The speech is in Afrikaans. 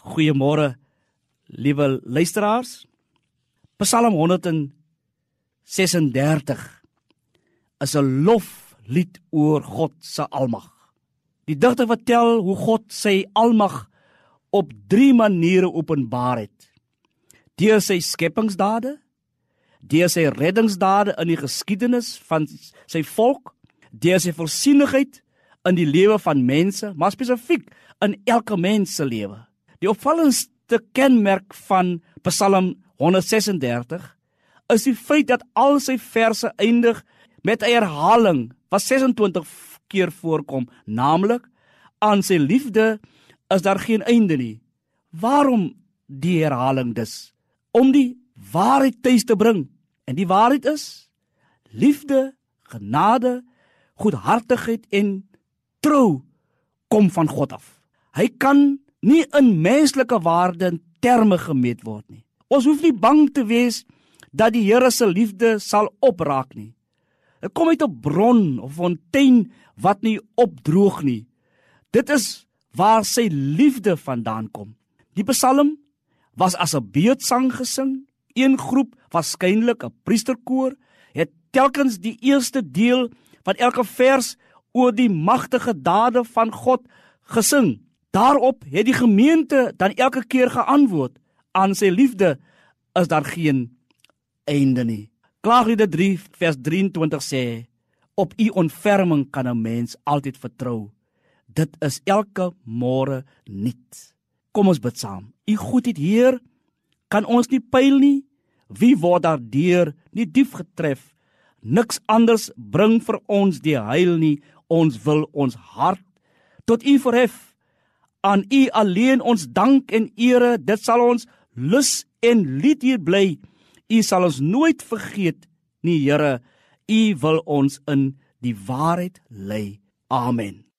Goeiemôre, liewe luisteraars. Psalm 136 is 'n loflied oor God se almag. Die digter vertel hoe God sy almag op 3 maniere openbaar het. Deur sy skepingsdade, deur sy reddingsdade in die geskiedenis van sy volk, deur sy voorsienigheid in die lewe van mense, maar spesifiek in elke mens se lewe. Die opvallendste kenmerk van Psalm 136 is die feit dat al sy verse eindig met 'n herhaling wat 26 keer voorkom, naamlik aan sy liefde is daar geen einde nie. Waarom die herhaling dus? Om die waarheid tuis te bring. En die waarheid is liefde, genade, goedhartigheid en trou kom van God af. Hy kan nie in menslike waarde en terme gemeet word nie. Ons hoef nie bang te wees dat die Here se liefde sal opraak nie. Dit kom uit 'n bron of fontein wat nie opdroog nie. Dit is waar sy liefde vandaan kom. Die Psalm was as 'n beetsang gesing. Een groep, waarskynlik 'n priesterkoor, het telkens die eerste deel van elke vers oor die magtige dade van God gesing. Daarop het die gemeente dan elke keer geantwoord: "Aan sy liefde is daar geen einde nie." Klaaglied 3 vers 23 sê: "Op u ontferming kan 'n mens altyd vertrou. Dit is elke môre nuut." Kom ons bid saam. U goedheid, Heer, kan ons nie pyl nie. Wie word daardeur nie diep getref? Niks anders bring vir ons die heil nie. Ons wil ons hart tot U verhef aan U alleen ons dank en ere. Dit sal ons lus en lied hier bly. U sal ons nooit vergeet nie Here. U wil ons in die waarheid lei. Amen